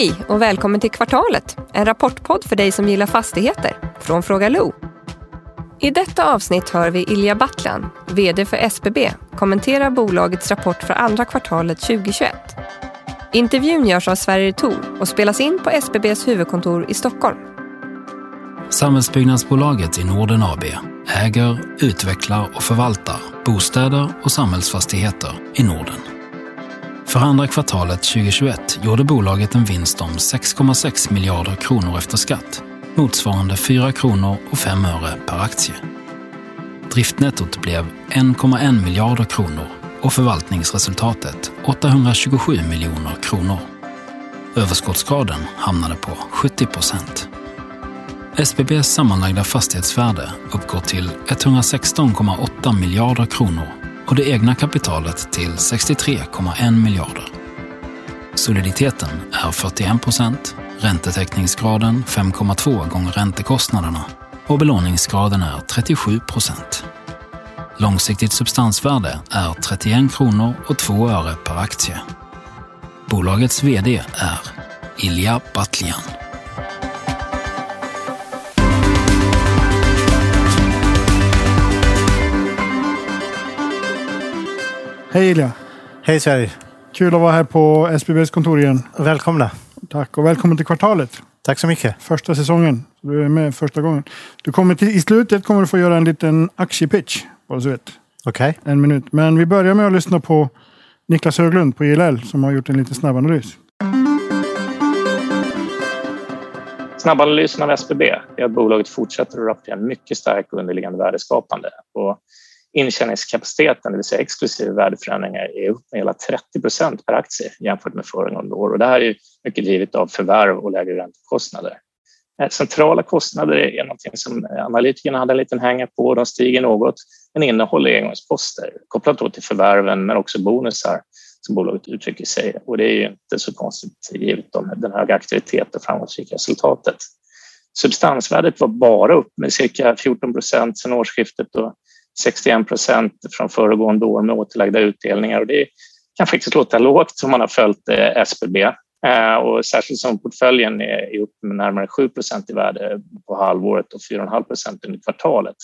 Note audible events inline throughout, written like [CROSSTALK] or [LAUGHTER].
Hej och välkommen till Kvartalet, en rapportpodd för dig som gillar fastigheter från Fråga Lo. I detta avsnitt hör vi Ilja Battlan, VD för SBB, kommentera bolagets rapport för andra kvartalet 2021. Intervjun görs av Sverige Tor och spelas in på SBBs huvudkontor i Stockholm. Samhällsbyggnadsbolaget i Norden AB äger, utvecklar och förvaltar bostäder och samhällsfastigheter i Norden. För andra kvartalet 2021 gjorde bolaget en vinst om 6,6 miljarder kronor efter skatt, motsvarande 4 kronor och 5 öre per aktie. Driftnettot blev 1,1 miljarder kronor och förvaltningsresultatet 827 miljoner kronor. Överskottsgraden hamnade på 70 procent. SBBs sammanlagda fastighetsvärde uppgår till 116,8 miljarder kronor och det egna kapitalet till 63,1 miljarder. Soliditeten är 41 procent, räntetäckningsgraden 5,2 gånger räntekostnaderna och belåningsgraden är 37 procent. Långsiktigt substansvärde är 31 kronor och 2 öre per aktie. Bolagets VD är Ilja Batljan. Hej Ilja! Hej Sverige! Kul att vara här på SBBs kontor igen. Välkomna! Tack och välkommen till kvartalet. Tack så mycket. Första säsongen. Du är med första gången. Du kommer till, I slutet kommer du få göra en liten aktiepitch. Bara så vet. Okej. Okay. En minut. Men vi börjar med att lyssna på Niklas Höglund på ILL som har gjort en liten snabbanalys. Snabbanalysen av SBB är att bolaget fortsätter att rapportera mycket stark underliggande värdeskapande. Och intjäningskapaciteten, det vill säga exklusive värdeförändringar, är upp med hela 30 procent per aktie jämfört med föregående år. Och det här är mycket drivet av förvärv och lägre räntekostnader. Eh, centrala kostnader är något som eh, analytikerna hade en liten hänga på. De stiger något, men innehåller engångsposter kopplat då till förvärven men också bonusar som bolaget uttrycker sig. Och det är ju inte så konstigt givet den höga aktiviteten och framgångsrika resultatet. Substansvärdet var bara upp med cirka 14 procent sedan årsskiftet och 61 procent från föregående år med återlagda utdelningar. Och det kan faktiskt låta lågt om man har följt eh, SBB. Eh, och särskilt som portföljen är upp med närmare 7 i värde på halvåret och 4,5 procent under kvartalet.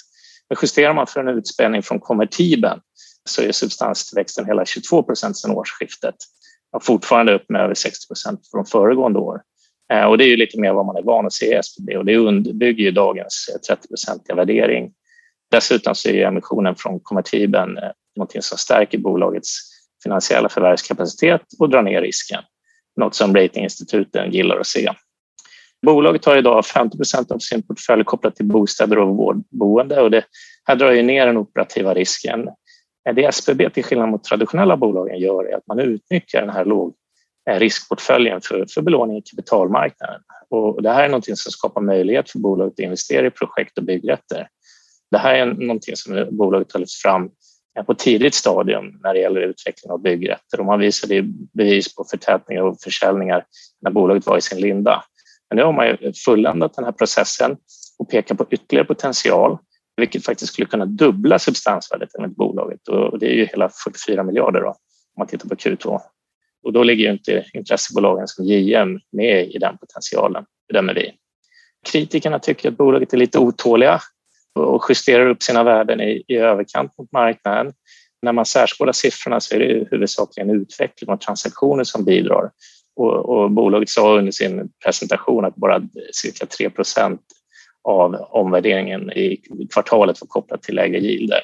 Men justerar man för en utspänning från konvertibeln så är substanstillväxten hela 22 procent sedan årsskiftet och fortfarande upp med över 60 procent från föregående år. Eh, och det är ju lite mer vad man är van att se i SBB och det underbygger ju dagens 30-procentiga värdering Dessutom så är emissionen från konvertibeln eh, något som stärker bolagets finansiella förvärvskapacitet och drar ner risken, något som ratinginstituten gillar att se. Bolaget har idag 50 av sin portfölj kopplat till bostäder och vårdboende och det här drar ju ner den operativa risken. Eh, det SBB till skillnad mot traditionella bolagen gör är att man utnyttjar den här låg eh, riskportföljen för, för belåning i kapitalmarknaden. Och det här är något som skapar möjlighet för bolaget att investera i projekt och byggrätter det här är någonting som bolaget har lyft fram eh, på tidigt stadium när det gäller utveckling av byggrätter och man visade bevis på förtätningar och försäljningar när bolaget var i sin linda. Men nu har man ju fulländat den här processen och pekar på ytterligare potential, vilket faktiskt skulle kunna dubbla substansvärdet enligt bolaget och det är ju hela 44 miljarder då, om man tittar på Q2. Och då ligger ju inte intressebolagen som JM med i den potentialen, bedömer vi. Kritikerna tycker att bolaget är lite otåliga och justerar upp sina värden i, i överkant mot marknaden. När man särskådar siffrorna så är det huvudsakligen utveckling och transaktioner som bidrar. Och, och bolaget sa under sin presentation att bara cirka 3 procent av omvärderingen i kvartalet var kopplat till lägre yielder.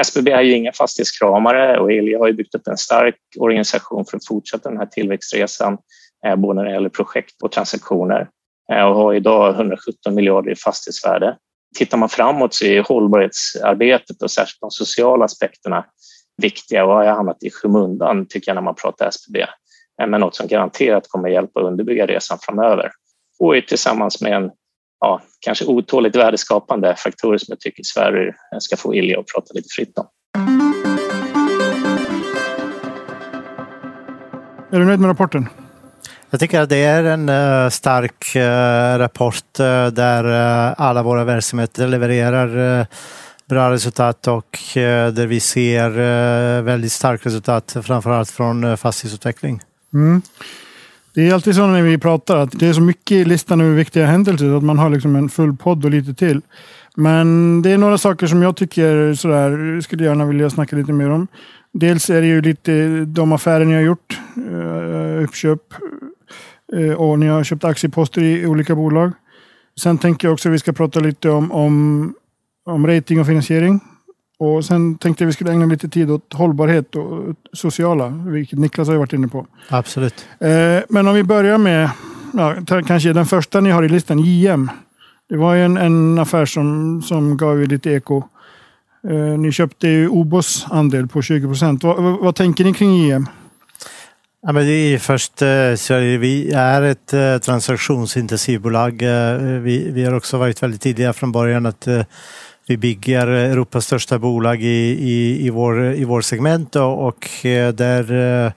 SBB är ju inga fastighetskramare och Elia har ju byggt upp en stark organisation för att fortsätta den här tillväxtresan, eh, både när det gäller projekt och transaktioner eh, och har idag 117 miljarder i fastighetsvärde tittar man framåt så är hållbarhetsarbetet och särskilt de sociala aspekterna viktiga och har hamnat i skymundan tycker jag när man pratar SBB. Eh, Men något som garanterat kommer hjälpa att underbygga resan framöver. Och tillsammans med en ja, kanske otåligt värdeskapande faktorer som jag tycker Sverige ska få Ilja att prata lite fritt om. Är du nöjd med rapporten? Jag tycker att det är en uh, stark uh, rapport uh, där alla våra verksamheter levererar bra resultat och där vi ser väldigt starka resultat framförallt från fastighetsutveckling. Mm. Det är alltid så när vi pratar att det är så mycket i listan över viktiga händelser att man har liksom en full podd och lite till. Men det är några saker som jag tycker sådär, skulle gärna vilja snacka lite mer om. Dels är det ju lite de affärer ni har gjort, uppköp och ni har köpt aktieposter i olika bolag. Sen tänker jag också att vi ska prata lite om, om, om rating och finansiering. Och sen tänkte jag att vi skulle ägna lite tid åt hållbarhet och sociala, vilket Niklas har varit inne på. Absolut. Eh, men om vi börjar med ja, kanske den första ni har i listan, JM. Det var ju en, en affär som, som gav er lite eko. Eh, ni köpte ju Obos andel på 20 procent. Vad, vad, vad, tänker ni kring JM? Ja, men det är först, eh, vi är ett eh. Eh, vi, vi har också varit väldigt tidiga från början att eh, vi bygger Europas största bolag i, i, i, vår, i vår segment och eh, där eh,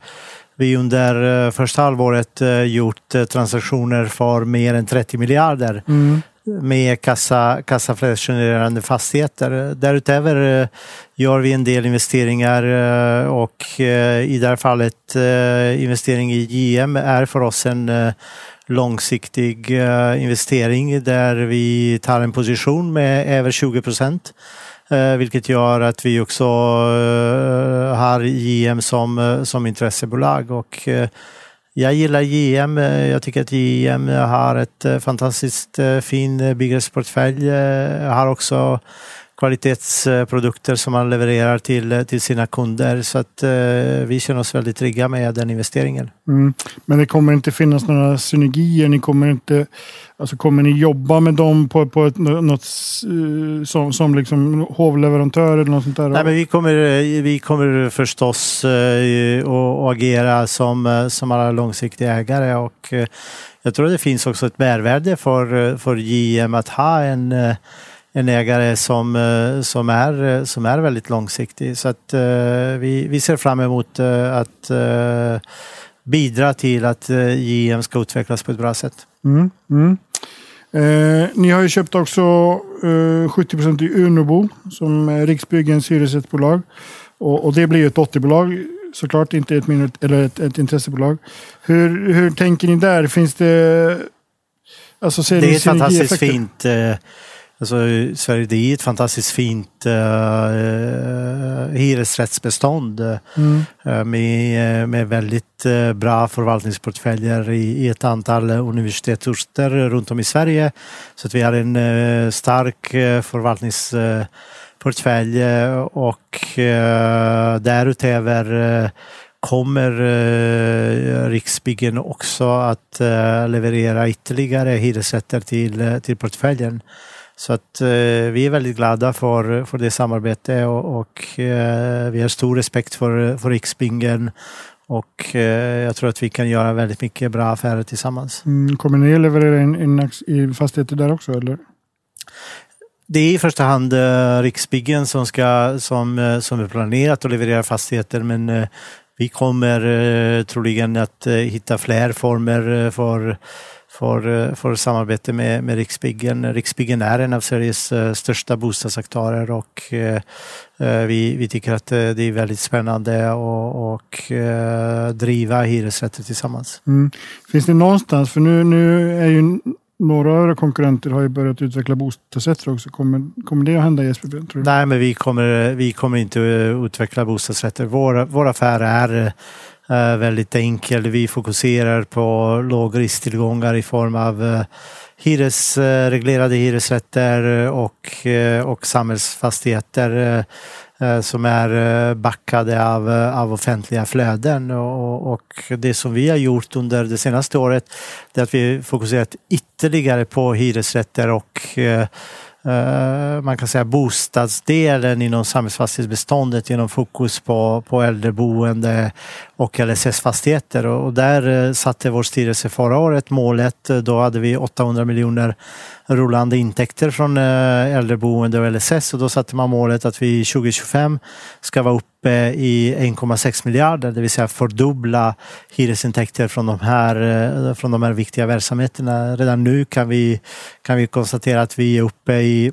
vi under första halvåret gjort transaktioner för mer än 30 miljarder. Mm med kassa, kassaflödesgenererande fastigheter. Därutöver eh, gör vi en del investeringar eh, och eh, i det här fallet investering i JM är för oss en långsiktig investering där vi tar en position med över 20 procent. Vilket gör att vi också har JM som, som intressebolag och jag gillar JM. Jag tycker att JM har ett eh, fantastiskt eh, fin byggresportfölj. Har också kvalitetsprodukter som man levererar till, till sina kunder. Så att eh, vi känner oss väldigt trygga med den investeringen. Mm. Men det kommer inte finnas några synergier? Ni kommer inte, alltså kommer ni jobba med dem på, på ett, något uh, som, som liksom hovleverantör eller något sånt där? Nej, men vi, kommer, vi kommer förstås uh, att agera som, som alla långsiktiga ägare och uh, jag tror det finns också ett mervärde för, för JM att ha en en ägare som, eh, som, är, eh, som är väldigt långsiktig. Så att, eh, vi, vi ser fram emot att bidra till att JM ska utvecklas på ett bra sätt. Mm, mm. Eh, ni har ju köpt också eh, 70 procent i Unobo som är Riksbyggens hyresrättsbolag. Och, och, det blir ju ett dotterbolag såklart, inte ett, minut, eller ett, ett intressebolag. Hur, hur tänker ni där? Finns det... Alltså, ser det är ett fantastiskt fint eh, Alltså, Sverige det är ett fantastiskt fint uh, hyresrättsbestånd mm. uh, med, med väldigt bra förvaltningsportföljer i, i ett antal universitetsorter runt om i Sverige. Så att vi har en uh, stark förvaltningsportfölj och uh, därutöver kommer Riksbyggen också att leverera ytterligare hyresrätter till, till portföljen. Så att eh, vi är väldigt glada för, för det samarbetet och, och eh, vi har stor respekt för, för Riksbingen och eh, jag tror att vi kan göra väldigt mycket bra affärer tillsammans. Mm, kommer ni att leverera in, in i fastigheter där också eller? Det är i första hand eh, Riksbyggen som, ska, som, eh, som är planerat att leverera fastigheter men eh, vi kommer eh, troligen att hitta fler former för för, eh, för samarbete med, med Riksbyggen. Riksbyggen är en av Sveriges eh, största bostadsaktörer och eh, vi, vi tycker att det är väldigt spännande att driva hyresrätter tillsammans. Mm. Finns det någonstans, för nu, nu är ju några av våra konkurrenter har ju börjat utveckla bostadsrätter också. Kommer, kommer det att hända SBB? Tror du? Nej, men vi kommer, vi kommer inte att utveckla bostadsrätter. Vår, vår affär är Eh, väldigt enkel. Vi fokuserar på lågrisktillgångar i form av eh, hyresreglerade eh, hyresrätter och, och samhällsfastigheter som är backade av, av offentliga flöden. Och, och, det som vi har gjort under det senaste året är att vi fokuserat ytterligare på hyresrätter och Eh, man kan säga bostadsdelen inom samhällsfastighetsbeståndet genom fokus på, på äldreboende och LSS-fastigheter. Och där eh, satte vår styrelse förra året målet, eh, då hade vi 800 miljoner rullande intäkter från äldreboende och LSS och då satte man målet att vi 2025 ska vara uppe uppe i 1,6 miljarder, det vill säga fördubbla hyresintäkter från de här, eh, från de här viktiga verksamheterna. Redan nu kan vi, kan vi konstatera att vi är uppe i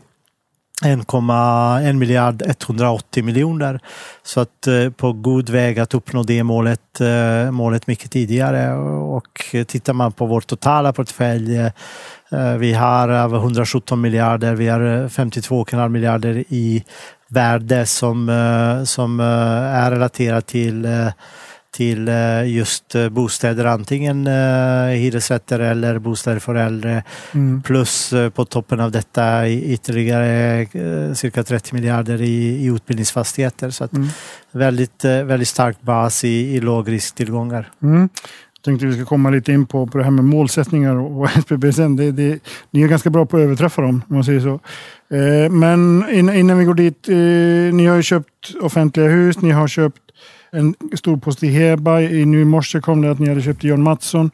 1,1 miljard 180 miljoner. Så att eh, på god väg att uppnå det målet, eh, målet mycket tidigare. Och tittar man på vår totala portfölj, vi har över 117 miljarder, vi har 52,5 miljarder i värde som, som är relaterat till till eh, just eh, bostäder, antingen eh, hyresrätter eller bostäder för äldre. Mm. Plus på toppen av detta ytterligare cirka 30 miljarder i, i utbildningsfastigheter. Så mm. väldigt, väldigt stark bas i, i lågrisktillgångar. Mm. Jag tänkte vi ska komma lite in på, på det här med målsättningar och, och SBB sen. Det, det, ni är ganska bra på att överträffa dem om man säger så. Eh, men innan, innan vi går dit. Eh, ni har ju köpt offentliga hus, ni har köpt en stor post i Heba. Nu i morse kom det att ni hade köpt John Mattsson.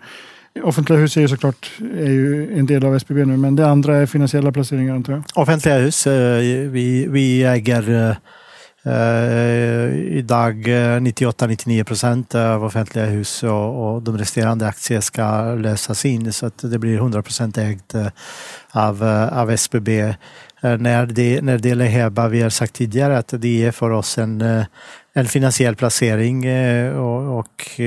Offentliga hus är ju såklart är ju en del av SBB nu, men det andra är finansiella placeringar antar jag? Offentliga hus, eh, vi, vi äger eh, Eh, idag 98-99 eh, procent av offentliga hus och, och, de resterande aktier ska lösas in så att det blir 100 procent ägt eh, av, eh, av SBB. när, det, när det gäller Heba, vi har sagt tidigare att det är för oss en, en finansiell placering och, och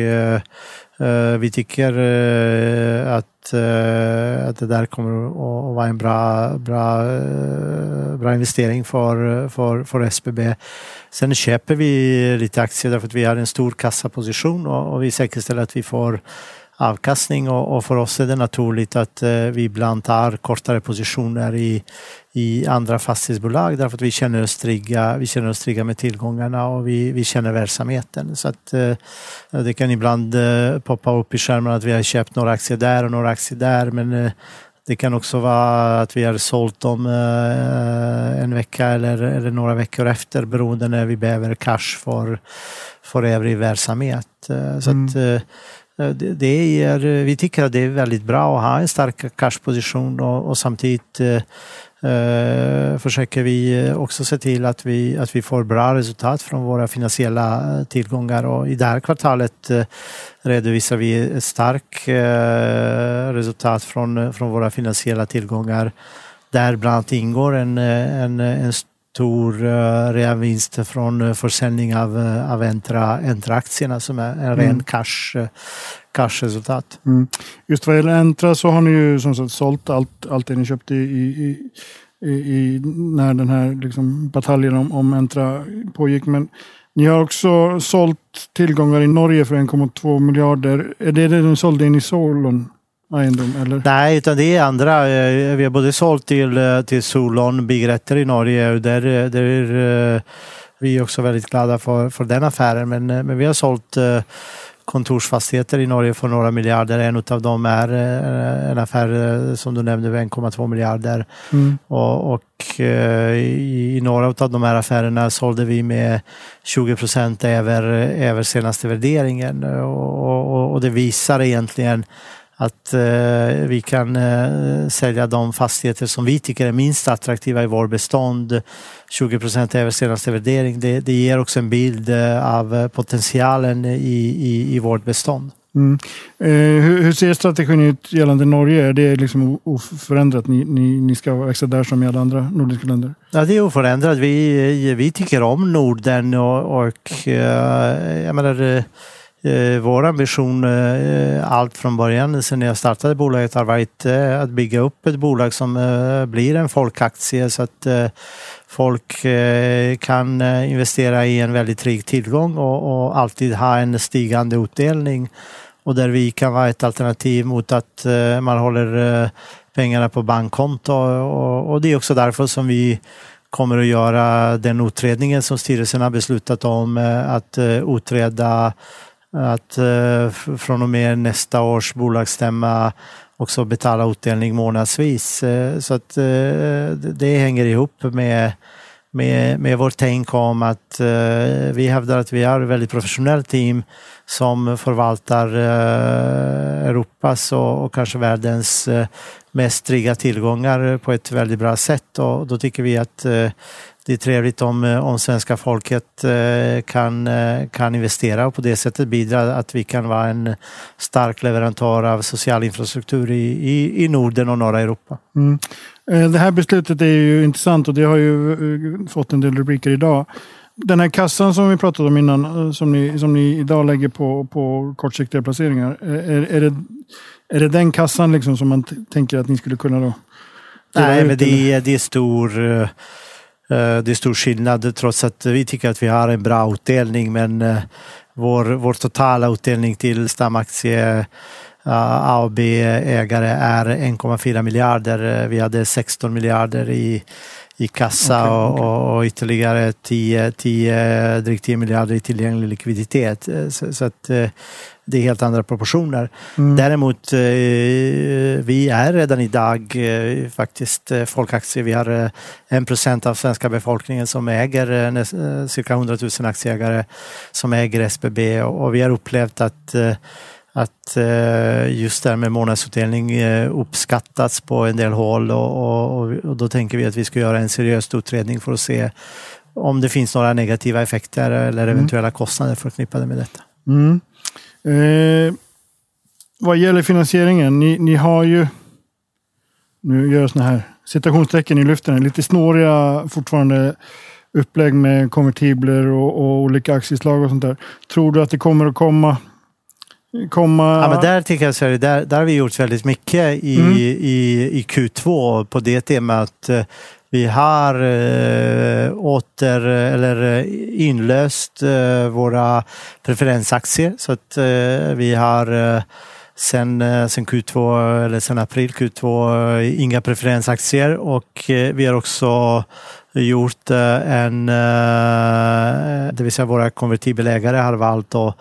Eh, vi tycker eh, att, eh, att det där kommer att vara en bra, bra, bra investering för, för, för SBB. Sen köper vi lite aktier därför att vi har en stor kassaposition och, och vi säkerställer att vi får avkastning och, och, för oss är det naturligt att eh, vi ibland tar kortare positioner i, i andra fastighetsbolag därför att vi känner oss trygga, vi känner oss trygga med tillgångarna och vi, vi känner verksamheten. Så att, eh, det kan ibland eh, poppa upp i skärmen att vi har köpt några aktier där och några aktier där men eh, det kan också vara att vi har sålt dem eh, en vecka eller, eller några veckor efter beroende när vi behöver cash för, för övrig verksamhet. Eh, så mm. att, Eh, det är, vi tycker att det är väldigt bra att ha en stark cashposition och, och samtidigt eh, försöker vi också se till att vi, att vi får bra resultat från våra finansiella eh, tillgångar. Och i det här kvartalet eh, redovisar vi ett starkt eh, resultat från, eh, från våra finansiella tillgångar. Där bland annat ingår en, eh, en, en stor uh, reavinst från uh, försäljning av, uh, av Entra, Entra-aktierna som är en ren mm. cash, uh, cash-resultat. Mm. Just vad gäller Entra så har ni ju som sagt sålt allt, allt det ni köpte i, i, i, i när den här liksom, bataljen om, om Entra pågick. Men ni har också sålt tillgångar i Norge för 1,2 miljarder. Är det det ni sålde in i Solon? Egendom? Eller? Nej, utan det är andra. Eh, vi har både sålt till, eh, till Solon byggrätter i Norge och där, eh, där är vi också väldigt glada för, för den affären. Men, men vi har sålt kontorsfastigheter i Norge för några miljarder. En av dem är en affär som du nämnde, 1,2 miljarder. Mm. Och, och, i några av de här affärerna sålde vi med 20 procent över, över senaste värderingen. Och, och, och det visar egentligen att eh, vi kan eh, sälja de fastigheter som vi tycker är minst attraktiva i vår bestånd. 20 procent över senaste värdering. Det, det ger också en bild eh, av potentialen i, i, i vårt bestånd. Mm. Eh, hur, hur, ser strategin ut gällande Norge? Är det liksom oförändrat? Ni, ni, ni ska växa där som i alla andra nordiska länder? Ja, det är oförändrat. Vi, vi tycker om Norden och, och eh, jag menar, Eh, vår ambition eh, allt från början sen jag startade bolaget har varit eh, att bygga upp ett bolag som eh, blir en folkaktie så att eh, folk eh, kan investera i en väldigt rik tillgång och, och alltid ha en stigande utdelning. Och där vi kan vara ett alternativ mot att man håller pengarna på bankkonto. Och, och det är också därför som vi kommer att göra den utredningen som styrelsen har beslutat om att utreda att eh, från och med nästa års bolagsstämma också betala utdelning månadsvis. Eh, så att eh, det hänger ihop med, med, med vårt tänk om att eh, vi hävdar att vi har ett väldigt professionellt team som förvaltar eh, Europas och, och kanske världens eh, mest trygga tillgångar på ett väldigt bra sätt och då tycker vi att eh, det är trevligt om, eh, om svenska folket eh, kan, eh, kan investera och på det sättet bidra att vi kan vara en stark leverantör av social infrastruktur i, i, i Norden och norra Europa. Mm. Eh, det här beslutet är ju intressant och det har ju eh, fått en del rubriker idag. Den här kassan som vi pratade om innan, eh, som ni, som ni idag lägger på, på kortsiktiga placeringar. Är, är, det, är det den kassan liksom som man tänker att ni skulle kunna då? Nej, men det är, det är stor det är stor skillnad trots att vi tycker att vi har en bra utdelning men vår, vår totala utdelning till stamaktie A och B-ägare är 1,4 miljarder. Vi hade 16 miljarder i, i kassa okay, och, okay. och, ytterligare 10, 10, drygt 10 miljarder i tillgänglig likviditet. Så, så att eh, det är helt andra proportioner. Mm. Däremot, eh, vi är redan idag eh, faktiskt folkaktier. Vi har en procent av svenska befolkningen som äger cirka 100 000 aktieägare som äger SBB och vi har upplevt att att eh, just det här med månadsutdelning eh, uppskattats på en del håll och, och, och, då tänker vi att vi ska göra en seriös utredning för att se om det finns några negativa effekter eller mm. eventuella mm. kostnader förknippade med detta. Mm. Eh, vad gäller finansieringen, ni, ni har ju, nu gör jag sådana här citationstecken i luften, lite snåriga fortfarande upplägg med konvertibler och, och olika aktieslag och sånt där. Tror du att det kommer att komma komma... Ja, men där tycker jag så där, där har vi gjort väldigt mycket i, mm. i, i Q2 på det temat. Vi har äh, åter eller inlöst äh, våra preferensaktier så att äh, vi har äh, sen, sen Q2 eller sen april Q2 inga preferensaktier och vi har också gjort en, det vill säga våra konvertibelägare har valt att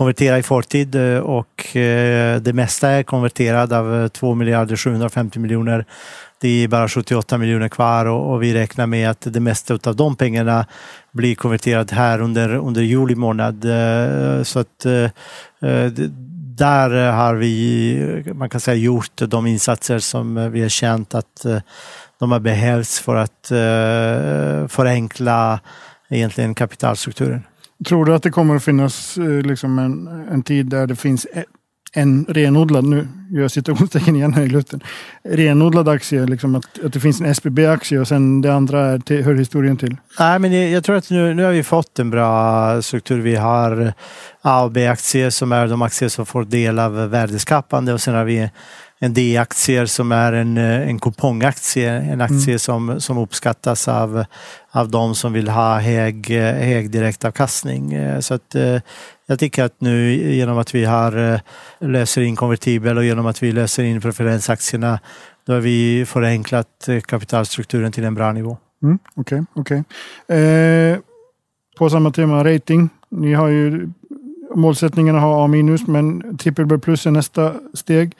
konvertera i förtid eh, och eh, det mesta är konverterat av eh, 2 miljarder 750 miljoner. Det är bara 78 miljoner kvar och, vi räknar med att det mesta av de pengarna blir konverterat här under, under juli månad. Så att där har vi, man kan säga, gjort de insatser som vi har känt att de har behövts för att förenkla egentligen kapitalstrukturen. Tror du att det kommer att finnas eh, liksom en, en tid där det finns e, en renodlad, nu gör jag citationstecken igen här i luften, renodlad aktie, liksom att, att det finns en SBB-aktie och sen det andra är till, hör historien till? Nej, men jag, jag tror att nu, nu har vi fått en bra struktur. Vi har A och B-aktier som är de aktier som får del av värdeskapande och sen har vi en D-aktier som är en, eh, en kupongaktie, en aktie mm. som, som uppskattas av, av de som vill ha hög, hög direktavkastning. Eh, så att, eh, jag tycker att nu genom att vi har löser in konvertibel och genom att vi löser in preferensaktierna, då har vi förenklat kapitalstrukturen till en bra nivå. Okej, mm, okej. Okay, okay. eh, på samma tema, rating. Ni har ju målsättningen att ha A minus, men trippel B plus är nästa steg.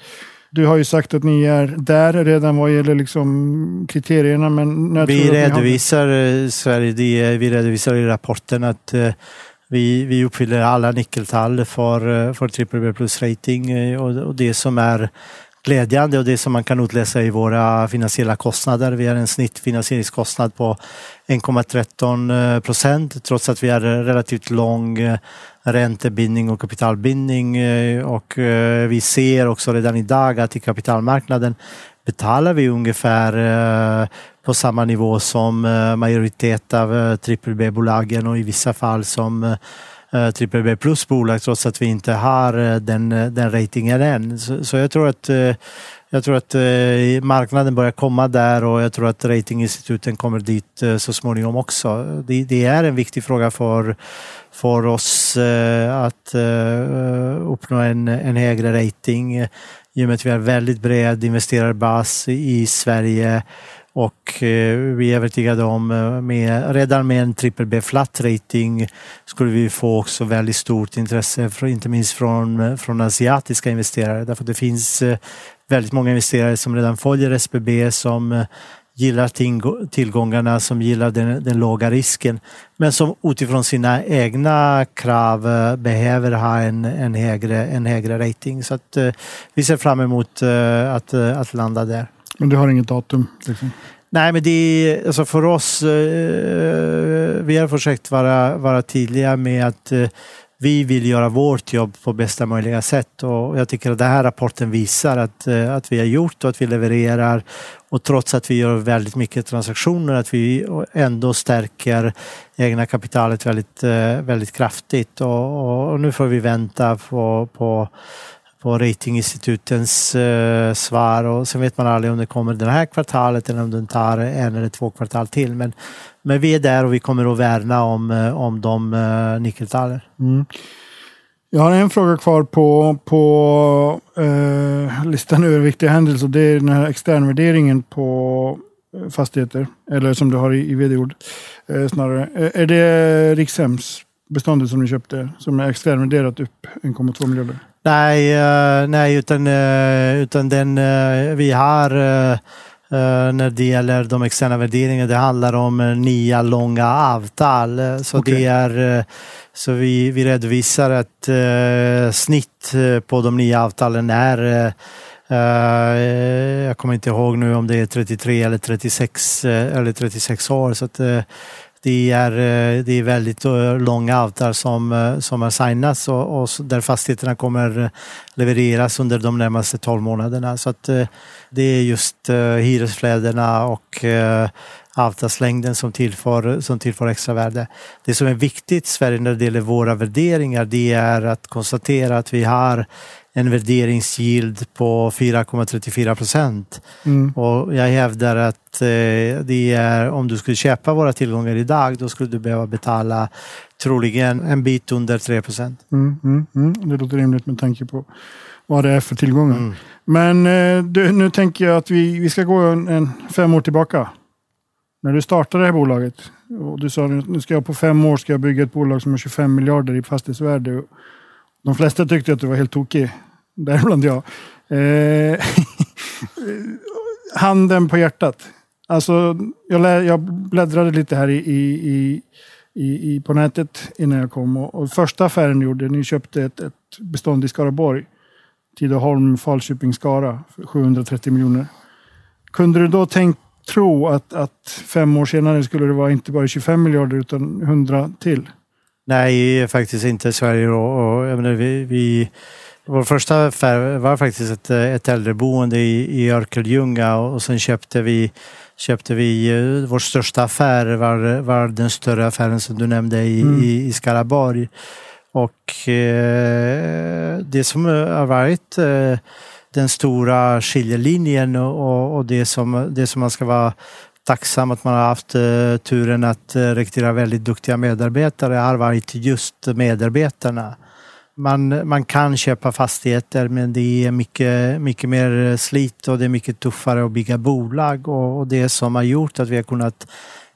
Du har ju sagt att ni är där redan vad gäller liksom kriterierna. Men vi redovisar, har... Eh, Sverige, det, vi redovisar i rapporten att uh, vi, vi uppfyller alla nyckeltal för, uh, för BBB plus rating och, och det som är glädjande och det som man kan utläsa i våra finansiella kostnader. Vi har en snittfinansieringskostnad på 1,13 procent trots att vi har relativt lång eh, räntebindning och kapitalbindning eh, och eh, vi ser också redan idag att i kapitalmarknaden betalar vi ungefär på samma nivå som majoritet av BBB-bolagen och i vissa fall som Eh, BBB plus-bolag trots att vi inte har eh, den, eh, den ratingen än. Så, så jag tror att jag tror att marknaden börjar komma där och jag tror att ratinginstituten kommer dit så småningom också. Det, det är en viktig fråga för för oss att uppnå en, en högre rating i och med att vi har väldigt bred investerarbas i Sverige och eh, vi är övertygade om eh, med, redan med en triple B flat rating skulle vi få också väldigt stort intresse, inte minst från, eh, från asiatiska investerare. Därför det finns eh, väldigt många investerare som redan följer SBB som gillar tillgångarna, som gillar den, den låga risken, men som utifrån sina egna krav eh, behöver ha en, en, högre, en högre rating. Så att, eh, vi ser fram emot eh, att, att landa där. Men du har inget datum? Liksom. Nej, men det är, alltså för oss, eh, vi har försökt vara, vara tydliga med att eh, vi vill göra vårt jobb på bästa möjliga sätt och jag tycker att den här rapporten visar att, eh, att vi har gjort och att vi levererar och trots att vi gör väldigt mycket transaktioner att vi ändå stärker egna kapitalet väldigt, eh, väldigt kraftigt och, och nu får vi vänta på, på på ratinginstitutens eh, svar och sen vet man aldrig om det kommer det här kvartalet eller om den tar en eller två kvartal till. Men, men vi är där och vi kommer att värna om, eh, om de eh, nyckeltalen. Mm. Jag har en fråga kvar på, på eh, listan över viktiga händelser. Det är den här externvärderingen på eh, fastigheter. Eller som du har i, i vd-ord eh, snarare. Eh, är det Rikshems beståndet som ni köpte som är externvärderat upp 1,2 miljarder? Nej, uh, nej utan, uh, utan den uh, vi har när det gäller de externa värderingarna, det handlar om nya långa avtal. Så, okay. det är, så vi, vi redovisar ett snitt på de nya avtalen är jag kommer inte ihåg nu om det är 33 eller 36, eller 36 år. Så att, det är, eh, det är väldigt eh, långa avtal som, eh, som har signats och, och där fastigheterna kommer levereras under de närmaste 12 månaderna. Så att det är just hyresflödena och avtalslängden som tillför, som tillför extra värde. Det som är viktigt i Sverige när det gäller våra värderingar det är att konstatera att vi har en värderingsyield på 4,34 procent. Mm. Och jag hävdar att eh, det är, om du skulle köpa våra tillgångar idag, då skulle du behöva betala troligen en bit under 3 procent. Mm, mm, mm. det låter rimligt med tanke på vad det är för tillgångar. Mm. Men eh, du, nu tänker jag att vi, vi ska gå en, en, fem år tillbaka. När du startade det här bolaget och du sa nu ska jag på fem år ska jag bygga ett bolag som har 25 miljarder i fastighetsvärde. De flesta tyckte att du var helt tokig. Däribland jag. Eh, [LAUGHS] handen på hjärtat. Alltså, jag, jag bläddrade lite här i, i, i, i, på nätet innan jag kom. Och, och första affären ni gjorde, ni köpte ett, ett bestånd i Skaraborg. Tidaholm, Falköping, Skara för 730 miljoner. Kunde du då tänkt tro att, att fem år senare skulle det vara inte bara 25 miljarder utan 100 till? Nej, faktiskt inte Sverige. Och, och, jag menar, vi, vi, vår första affär var faktiskt ett, ett äldreboende i, i Örkelljunga och sen köpte vi, köpte vi eh, vår största affär var, var den större affären som du nämnde i, mm. i, i Skaraborg. Och eh, det som har varit eh, den stora skiljelinjen och, och det, som, det som man ska vara tacksam att man har haft uh, turen att uh, rekrytera väldigt duktiga medarbetare har varit just medarbetarna. Man, man kan köpa fastigheter men det är mycket, mycket mer slit och det är mycket tuffare att bygga bolag. Och, och det som har gjort att vi har kunnat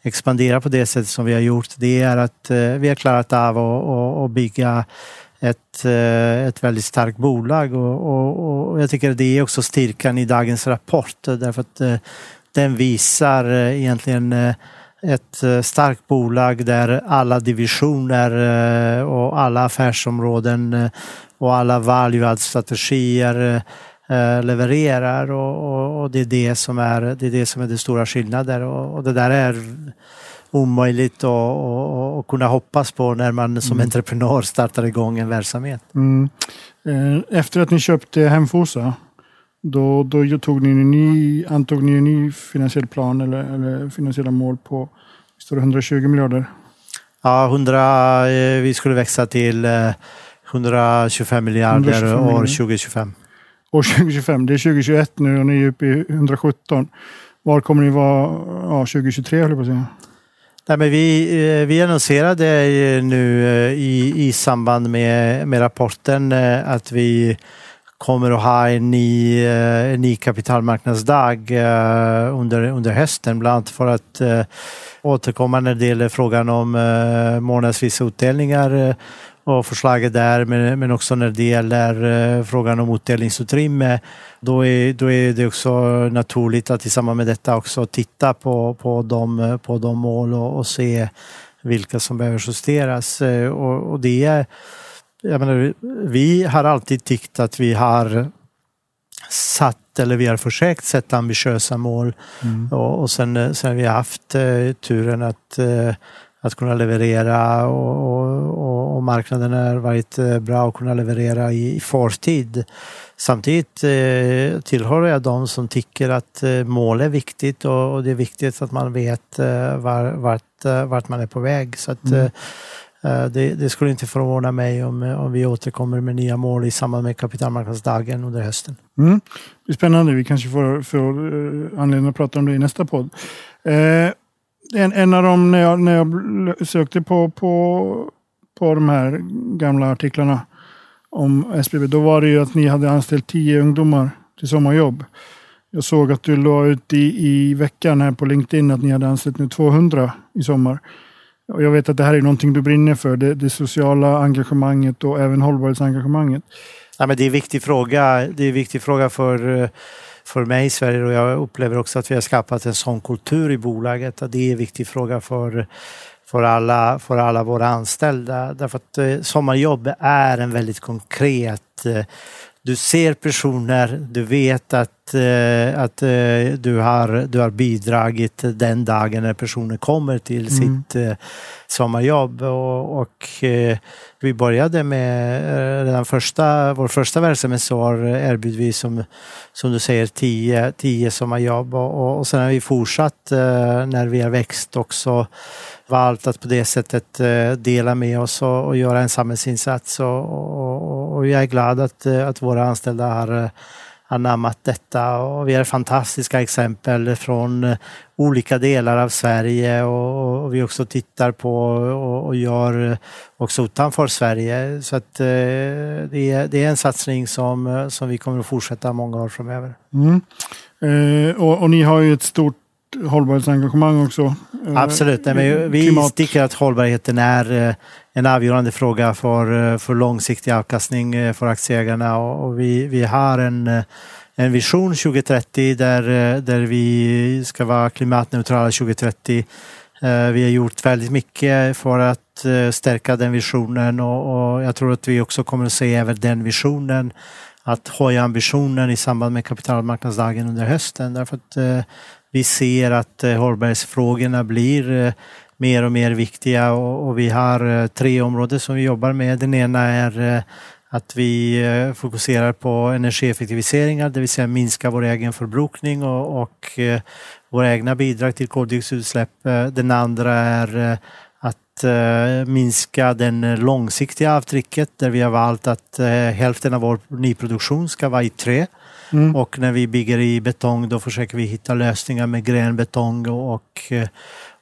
expandera på det sättet som vi har gjort det är att eh, vi har klarat av att, att bygga ett, eh, ett väldigt starkt bolag. Och, och, och, jag tycker det är också styrkan i dagens rapport därför att eh, den visar eh, egentligen eh, ett eh, starkt bolag där alla divisioner och alla affärsområden och alla value strategier levererar och, och, det, är det, som är, det är det som är den stora skillnaden och, och det där är omöjligt att, att, kunna hoppas på när man som mm. entreprenör startar igång en verksamhet. Mm. Efter att ni köpte Hemfosa, då, då tog ni en ny, antog ni en ny finansiell plan eller, eller finansiella mål på står det 120 miljarder. Ja, 100, eh, vi skulle växa till 125 eh, miljarder 125 år 2025. År 2025, det är 2021 nu och ni är uppe i 117. Var kommer ni vara ja, 2023 höll jag på att säga? Nej, men vi, eh, vi annonserade nu i, i samband med, med rapporten att vi kommer att ha en ny, eh, en ny kapitalmarknadsdag eh, under, under hösten, bland annat för att eh, återkomma när det gäller frågan om månadsvisa utdelningar och förslaget där, men, också när det gäller frågan om utdelningsutrymme. Då är, då är det också naturligt att i samband med detta också titta på, på, de, på de mål och, och se vilka som behöver justeras. Och, och det är jag menar, vi har alltid tyckt att vi har satt eller vi har försökt sätta ambitiösa mål mm. och, och sen, sen vi har haft eh, turen att, eh, att kunna leverera och, och, och marknaden har varit bra att kunna leverera i, i förtid. Samtidigt eh, tillhör jag de som tycker att eh, mål är viktigt och, och, det är viktigt att man vet eh, var, vart, eh, vart man är på väg. Så att, mm. Eh, det, det, skulle inte förvåna mig om, eh, om vi återkommer med nya mål i samband med kapitalmarknadsdagen under hösten. Mm. Det är spännande. Vi kanske får, får eh, anledning att prata om det i nästa podd. Eh, en, en av dem när jag, när jag sökte på, på, på de här gamla artiklarna om SBB, då var det ju att ni hade anställt tio ungdomar till sommarjobb. Jag såg att du la ut i, i veckan här på LinkedIn att ni hade anställt nu 200 i sommar. Och jag vet att det här är någonting du brinner för, det, det sociala engagemanget och även hållbarhetsengagemanget. Ja, men det är en viktig fråga. Det är en viktig fråga för, för mig i Sverige och jag upplever också att vi har skapat en sån kultur i bolaget. Att det är en viktig fråga för, för, alla, för alla våra anställda. Därför att eh, sommarjobb är en väldigt konkret eh, du ser personer, du vet att, eh, att eh, du, har, du har bidragit den dagen när personen kommer till mm. sitt eh, sommarjobb. Och, och vi började med redan första, vår första verksamhetsår erbjöd vi som, som du säger tio, tio sommarjobb och, och sen har vi fortsatt när vi har växt också valt att på det sättet dela med oss och, och göra en samhällsinsats. Och, och, och jag är glad att, att våra anställda har anammat detta och vi har fantastiska exempel från eh, olika delar av Sverige och, och vi också tittar på och, och, gör eh, också utanför Sverige. Så att eh, det, är, det är en satsning som, eh, som vi kommer att fortsätta många år framöver. Mm. Eh, och, och, ni har ju ett stort hållbarhetsengagemang också. Eh, Absolut, Nej, men vi Klimat. tycker att hållbarheten är eh, en avgörande fråga för, eh, för långsiktig avkastning för aktieägarna och, vi, vi har en en vision 2030 där, där vi ska vara klimatneutrala 2030. Vi har gjort väldigt mycket för att stärka den visionen och, och jag tror att vi också kommer att se även den visionen att höja ambitionen i samband med kapitalmarknadsdagen under hösten. Därför att vi ser att eh, hållbarhetsfrågorna blir eh, mer och mer viktiga och, och vi har eh, tre områden som vi jobbar med. Den ena är eh, att vi fokuserar på energieffektiviseringar, det vill säga minska vår egen förbrukning och, och våra egna bidrag till koldioxidutsläpp. Den andra är att minska den långsiktiga avtrycket där vi har valt att hälften av vår nyproduktion ska vara i trä. Mm. Och när vi bygger i betong då försöker vi hitta lösningar med gränbetong och,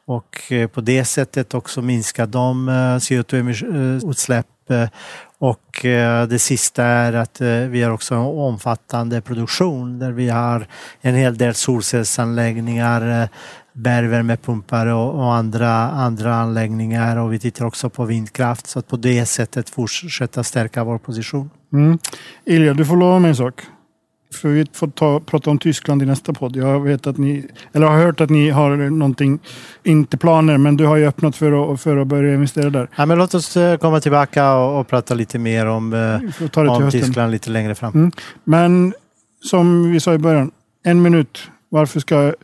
och på det sättet också minska de eh, CO2-utsläpp. Och det sista är att eh, vi har också en omfattande produktion där vi har en hel del solcellsanläggningar, eh, bergvärmepumpar och, och, andra, andra anläggningar och vi tittar också på vindkraft så att på det sättet fortsätta stärka vår position. Mm. Ilja, du får lova mig en sak. För vi får ta, prata om Tyskland i nästa podd. Jag vet att ni, eller har hört att ni har någonting, inte planer, men du har ju öppnat för att, för att börja investera där. Ja, men låt oss eh, komma tillbaka och, och prata lite mer om, eh, om Tyskland lite längre fram. Mm. Men som vi sa i början, en minut. Varför ska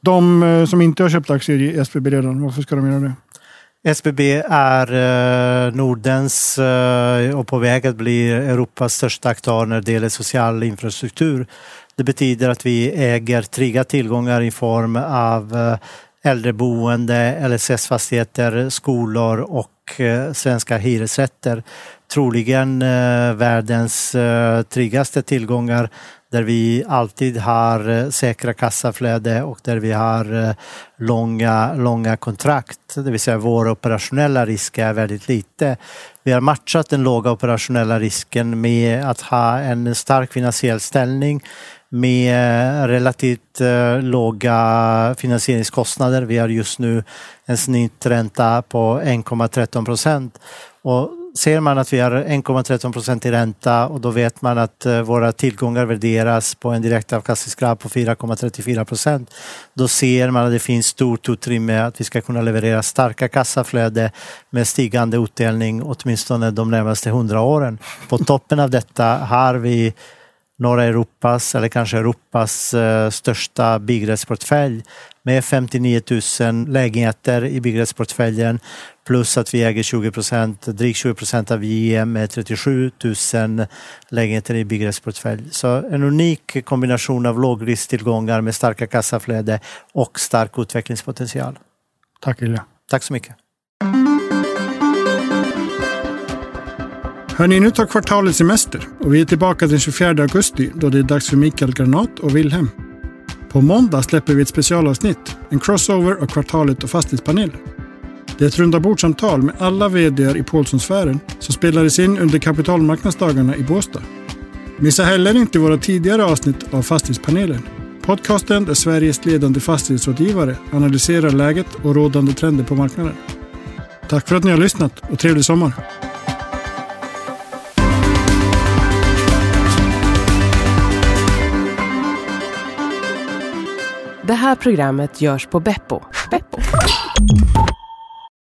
de eh, som inte har köpt aktier i SBB redan, varför ska de göra det? SBB är eh, Nordens eh, och på väg att bli Europas största aktör när det gäller social infrastruktur. Det betyder att vi äger trygga tillgångar i form av eh, äldreboende, LSS-fastigheter, skolor och svenska hyresrätter. Troligen eh, världens eh, tryggaste tillgångar där vi alltid har eh, säkra kassaflöde och där vi har långa, långa kontrakt. Det vill säga vår operationella risk är väldigt lite. Vi har matchat den låga operationella risken med att ha en stark finansiell ställning med relativt låga finansieringskostnader. Vi har just nu en snittränta på 1,13 procent. Och ser man att vi har 1,13 procent i ränta och då vet man att eh, våra tillgångar värderas på en direktavkastningsgrad på 4,34 procent. Då ser man att det finns stort utrymme att vi ska kunna leverera starka kassaflöde med stigande utdelning åtminstone de närmaste hundra åren. På toppen av detta har vi norra Europas eller kanske Europas eh, största byggrättsportfölj med 59 000 lägenheter i byggrättsportföljen plus att vi äger 20 procent, drygt 20 procent av JM med 37 000 lägenheter i byggrättsportfölj. Så en unik kombination av lågrisktillgångar med starka kassaflöde och stark utvecklingspotential. Tack Ilja. Tack så mycket. Hörni, nu tar kvartalet semester och vi är tillbaka den 24 augusti då det är dags för Mikael Granat och Wilhelm. På måndag släpper vi ett specialavsnitt, en crossover av kvartalet och fastighetspanelen. Det är ett rundabordssamtal med alla VD i Paulssonsfären som spelades in under kapitalmarknadsdagarna i Båstad. Missa heller inte våra tidigare avsnitt av Fastighetspanelen. Podcasten där Sveriges ledande fastighetsrådgivare analyserar läget och rådande trender på marknaden. Tack för att ni har lyssnat och trevlig sommar! Det här programmet görs på Beppo. Beppo.